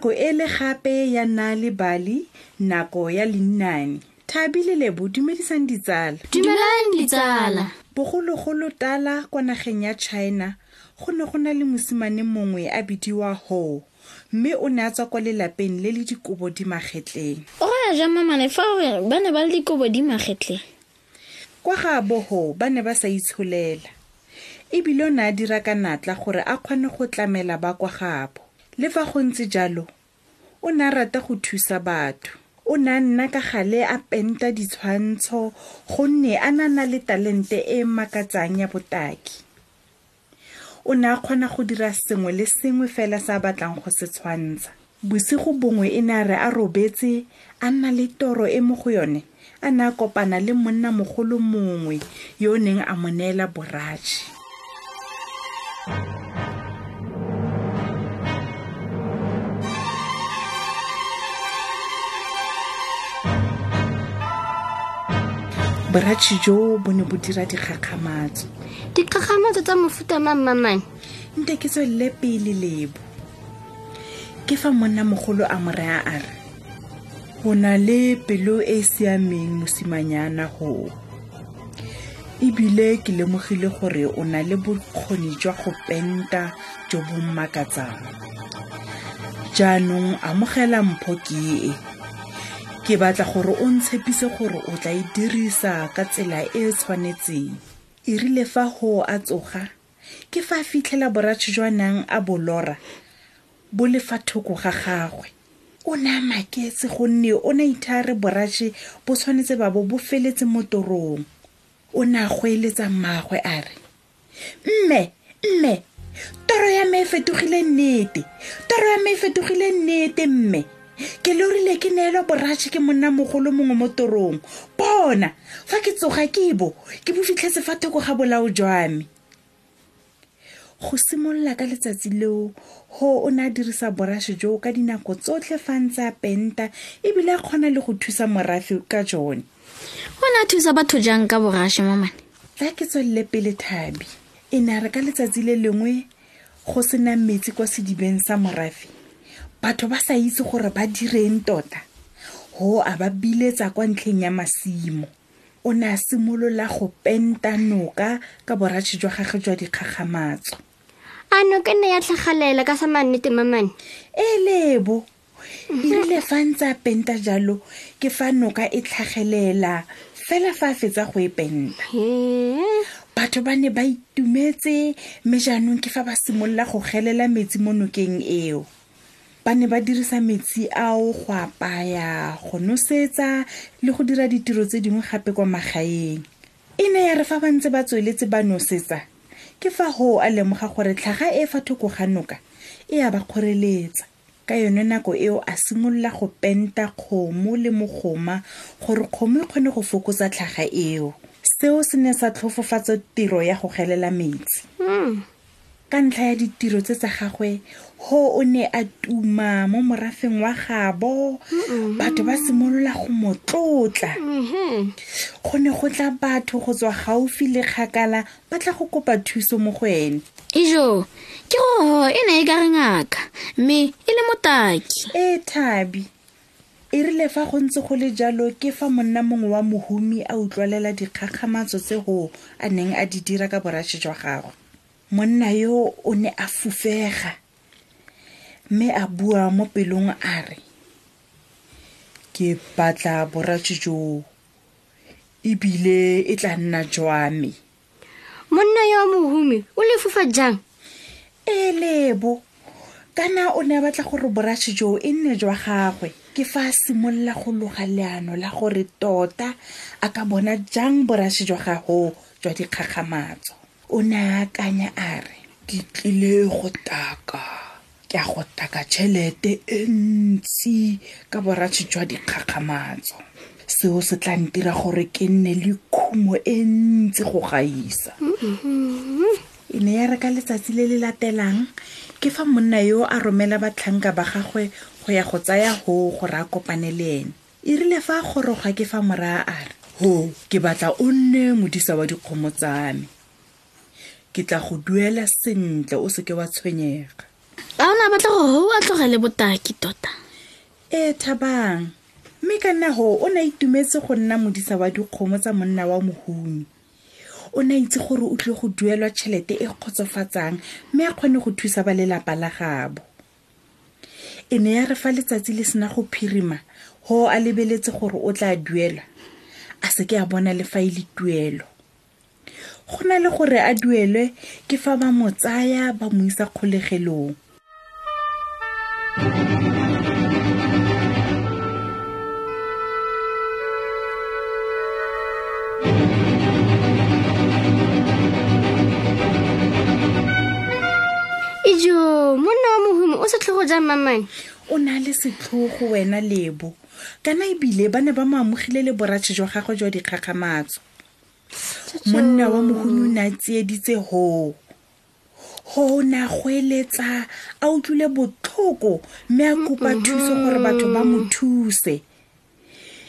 nako e le gape ya nna le bali nako ya lennane. Thabi le lebo dumedisang ditsala. Dumelang ditsala. Bogologolo tala kwa nageng ya china go ne go na le mosimane mongwe a bidiwa ho mme o ne a tswa kwa lelapeng le le dikobo di magetleng. O gaya jang mamane? Fa ba ne ba le dikobo di magetleng. Kwa gaabo ho ba ne ba sa itsholela. Ebile o ne a dira ka natla gore a kgone go tlamela ba kwa gaabo le fa go ntse jalo o ne a rata go thusa batho. O ne a nna ka gale a penta ditshwantsho gonne a na na le talente e e makatsang ya botaki. O ne a kgona go dira sengwe le sengwe fela se a batlang go se tshwantsha. Bosigo bongwe e ne a re a robetse a nna le toro e mo go yone a ne a kopana le monnamogolo mongwe yo o neng a mo neela boratšhe boratšhe jo bo ne bo dira dikgakgamatso. Dikgakgamatso tsa mofuta mang mamane nte ke tswelele pele lebo. Ke fa monnamogolo a mo rea a re go na le pelo e e siameng mosimanyana go ebile ke lemogile gore o na le bokgoni jwa go penta jo bo mmakatsang jaanong amogela mpho ke e ke batla gore o ntshepise gore o tla e dirisa ka tsela e e tshwanetseng. E rile fa go a tsoga? Ke fa a fitlhela boratšhe jwa nang a bolora bo le fa thoko ga gagwe. O ne a maketse gonne o ne a ithare boratšhe bo tshwanetse ba bo bo feletse mo torong. O ne a goeletsa mmaagwe a re mme mme toro ya me e fetogile nnete toro ya me e fetogile nnete mme ke lorile ke neelwa boratšhe ke monnamogolo mongwe mo torong. Bona fa ke tsoga ke bo ke bo fitlhetse fa thoko ga bolao jwa me. Go simolola ka letsatsi leo ho o ne a dirisa boratšhe joo ka dinako tsotlhe fa ntse a penta ebile a kgona le go thusa morafi ka jone o ne a thusa batho jang ka borašhe mamane? Tla ke tswelele pele thabi e ne a re ka letsatsi le lengwe go sena metsi kwa sedibeng sa morafi batho ba sa itse gore ba direng tota. Ho a ba biletsa kwa ntlheng ya masimo. O ne a simolola go penta noka ka boratšhe jwa gage jwa dikgakgamatso. A no ke nne ya tlhagalela ka sa mannete mamane e lebo. Erile fa ntse a penta jalo ke fa noka e tlhagelela fela fa a fetsa go e penta. Batho ba ne ba itumetse mme jaanong ke fa ba simolola go gelela metsi mo nokeng eo ba ne ba dirisa metsi ao go apaya go nosetsa le go dira ditiro tse dingwe gape kwa magaeng. E ne ya re fa ba ntse ba tsweletse ba nosetsa ke fa go a lemoga gore tlhaga e fa thoko ga noka e a ba kgoreletsa. Ka yone nako eo a simolola go penta kgomo le mogoma gore kgomo e kgone go fokotsa tlhaga eo. Seo se ne sa tlhofofatsa tiro ya go gelela metsi. Ka ntlha ya ditiro tse tsa gagwe ho o ne a tuma mo morafeng wa gabo. Batho ba simolola go mo tlotla. Go ne go tla batho go tswa gaufi le kgakala ba tla go kopa thuso mo go ene ijo ke gore e ne e ka re ngaka mme e le motaki. E thabi e rile fa go ntse go le jalo ke fa monna mongwe wa mohumi a utlwalela dikgakgamatso tse go a neng a di dira ka boratšhe jwa gagwe. Monna yo o ne a fufega mme a bua mo pelong a re ke batla boratšhe joo ebile e tla nna jwa me. Monna yo mohumi o le fofa jang? E lebo kana o ne a batla gore boratšhe joo e nne jwa gagwe? Ke fa a simolola go loga leano la gore tota a ka bona jang boratšhe jwa gago jwa dikgakgamatso. O ne a akanya a re ke tlile go taka ke a go taka tšhelete e ntsi ka boratšhe jwa dikgakgamatso. Seo se tla ntira gore ke nne le khumo e ntsi go gaisa. E ne ya re ka letsatsi le le latelang ke fa monna yo a romela batlhanka ba gagwe go ya go tsaya ho gore a kopane le ene e rile fa a goroga ke fa moraa a re ho ke batla o nne modisa wa dikgomo tsa me. Ke tla go duela sentle o seke wa tshwenyega batla gore o a tlogele botaki tota? Ee thabang. Mme ka nna go o ne a itumetse go nna modisa wa dikgomo tsa monna wa mohumi. O ne a itse gore o tlile go duelwa tšhelete e kgotsofatsang mme a kgone go thusa ba lelapa la gabo. E ne ya re fa letsatsi le sena go phirima go a lebeletse gore o tla duelwa. A se ke a bona le fa e le tuelo. Go na le gore a duelwe ke fa ba mo tsaya ba mo isa kgolegelong ijo monna wa mohumi o setlhogo jang mamane o na le setlhogo wena lebo. Kana ebile ba ne ba mo amogile le boratšhe jwa gagwe jwa dikgakgamatso. Monna wa mohumi o ne a tsieditse hoo go na goeletsa a utlwile botlhoko mme a kopa thuso gore batho ba mo thuse.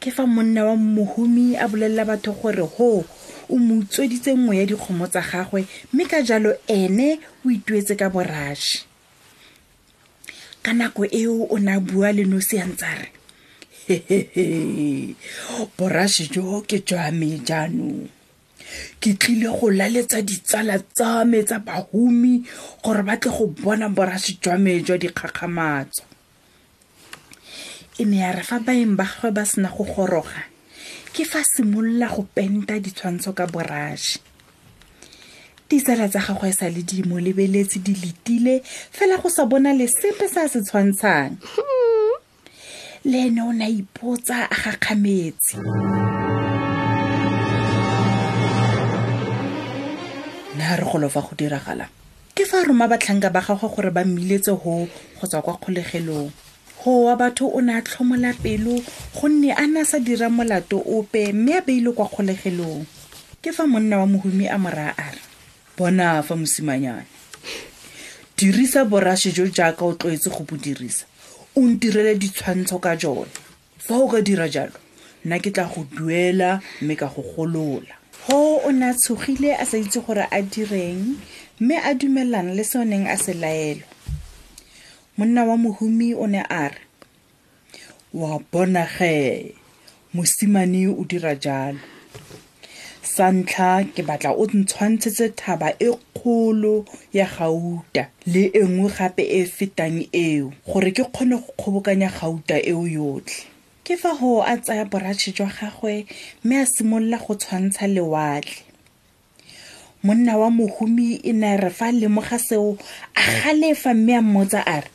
Ke fa monna wa mohumi a bolelela batho gore ho o mo utsweditse nngwe ya dikgomo tsa gagwe mme ka jalo ene o ituetse ka boraši ka nako eo o ne a bua le nosi a ntse a re hehehe boraši jo ke jwa me jaanong ke tlile go laletsa ditsala tsa me tsa bahumi gore ba tle go bona boraši jwa me jwa dikgakgamatso. E ne ya re fa baeng ba gagwe ba sena go goroga ke fa simolola go penta ditshwantsho ka boraši ditsala tsa gagwe sa le di mo lebeletse di letile fela go sa bona le sepe sa se tshwantshang. Le ene o ne a ipotsa a gakgametse na re golo fa go diragala. Ke fa roma batlhanka ba gagwe gore ba mmiletse go go tswa kwa kgolegelong. Go wa batho o ne a tlhomola pelo gonne a ne a sa dira molato ope mme a beile kwa kgolegelong. Ke fa monna wa mohumi a moraa a re bona fa mosimanyane. Dirisa boraši jo jaaka o tlwaetse go bo dirisa. O ntirele ditshwantsho ka jone. Fa o ka dira jalo nna ke tla go duela mme ka go golola go o ne a tshogile a sa itse gore a direng mme a dumelana le se o neng a se laelwa. Monna wa mohumi o ne a re wa bona ge mosimane o dira jalo. Sa ntlha ke batla o ntshwantshetse thaba e kgolo ya gauta le e nngwe gape e fetang eo gore ke kgone go kgobokanya gauta eo yotlhe ke fa go a tsaya boratšhe jwa gagwe mme a simolola go tshwantsha lewatle. Monna wa mohumi e ne re fa lemoga seo a galefa mme a mmotsa a re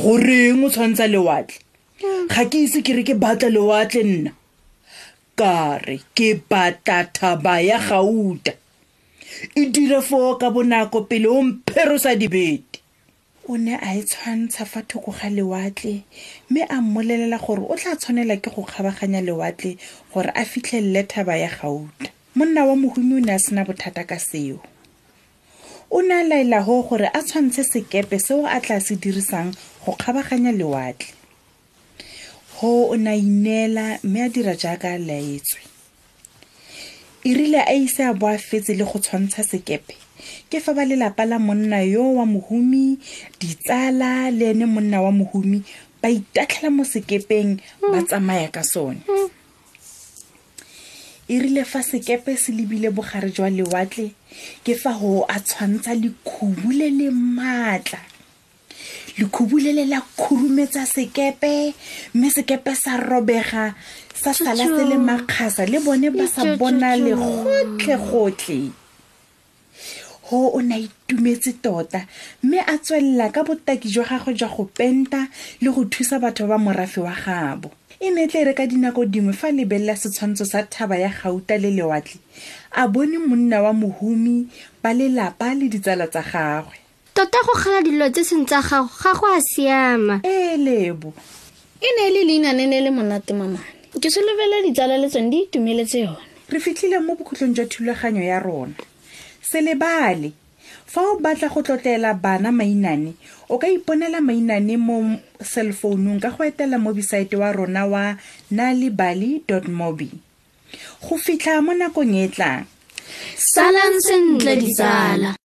goreng o tshwantsha lewatle? Ga ke ise ke re ke batla lewatle nna. Ka re ke batla thaba ya gauta. E dire foo ka bonako pele o mpherosa dibete o ne a e tshwantsha fa thoko ga lewatle mme a mmolelela gore o tla tshwanela ke go kgabaganya lewatle gore a fitlhelele thaba ya gauta. Monna wa mohumi o ne a sena bothata ka seo. O ne a laela go gore a tshwantshe sekepe seo a tla se dirisang go kgabaganya lewatle. Go o ne a ineela mme a dira jaaka a laetswe. E rile a ise a bo a fetse le go tshwantsha sekepe ke fa ba lelapa la monna yo wa mohumi ditsala le ene monna wa mohumi ba itatlhela mo sekepeng ba tsamaya ka sone. E rile fa sekepe se lebile bogare jwa lewatle ke fa go a tshwantsha lekhubu le le maatla. Lekhubu le le la khurumetsa sekepe mme sekepe sa robega sa sala se le makgasa le bone ba sa bona le gotlhe-gotlhe go o ne a itumetse tota. Mme a tswelela ka botaki jwa gagwe jwa go penta le go thusa batho ba morafe wa gabo e ne tle re ka dinako dingwe fa lebelela setshwantsho sa thaba ya gauta le lewatle a bone monna wa mohumi ba lelapa le ditsala tsa gagwe. Tota go kgala dilo tse seng tsa gago ga go a siama. Ee lebo. E ne e le leina ne le monate mamane ke solofela ditsala le tsone di itumeletse yone. Re fitlhile mo bokhutlong jwa thulaganyo ya rona se lebale. Fa o batla go tlotlela bana mainane o ka iponela mainane mo cellfounung ka go etela mo websaete wa rona wa nalibali mobi. Go fitlha mo nakong e e tlang. Salang sentle ditsala